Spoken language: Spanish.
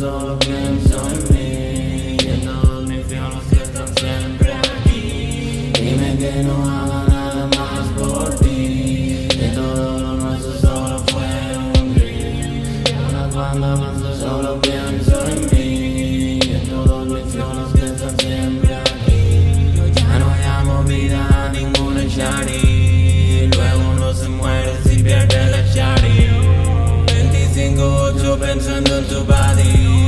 solo pienso en mí. Y en todos mis fianos que están siempre aquí. Dime que no hagas. girl to body.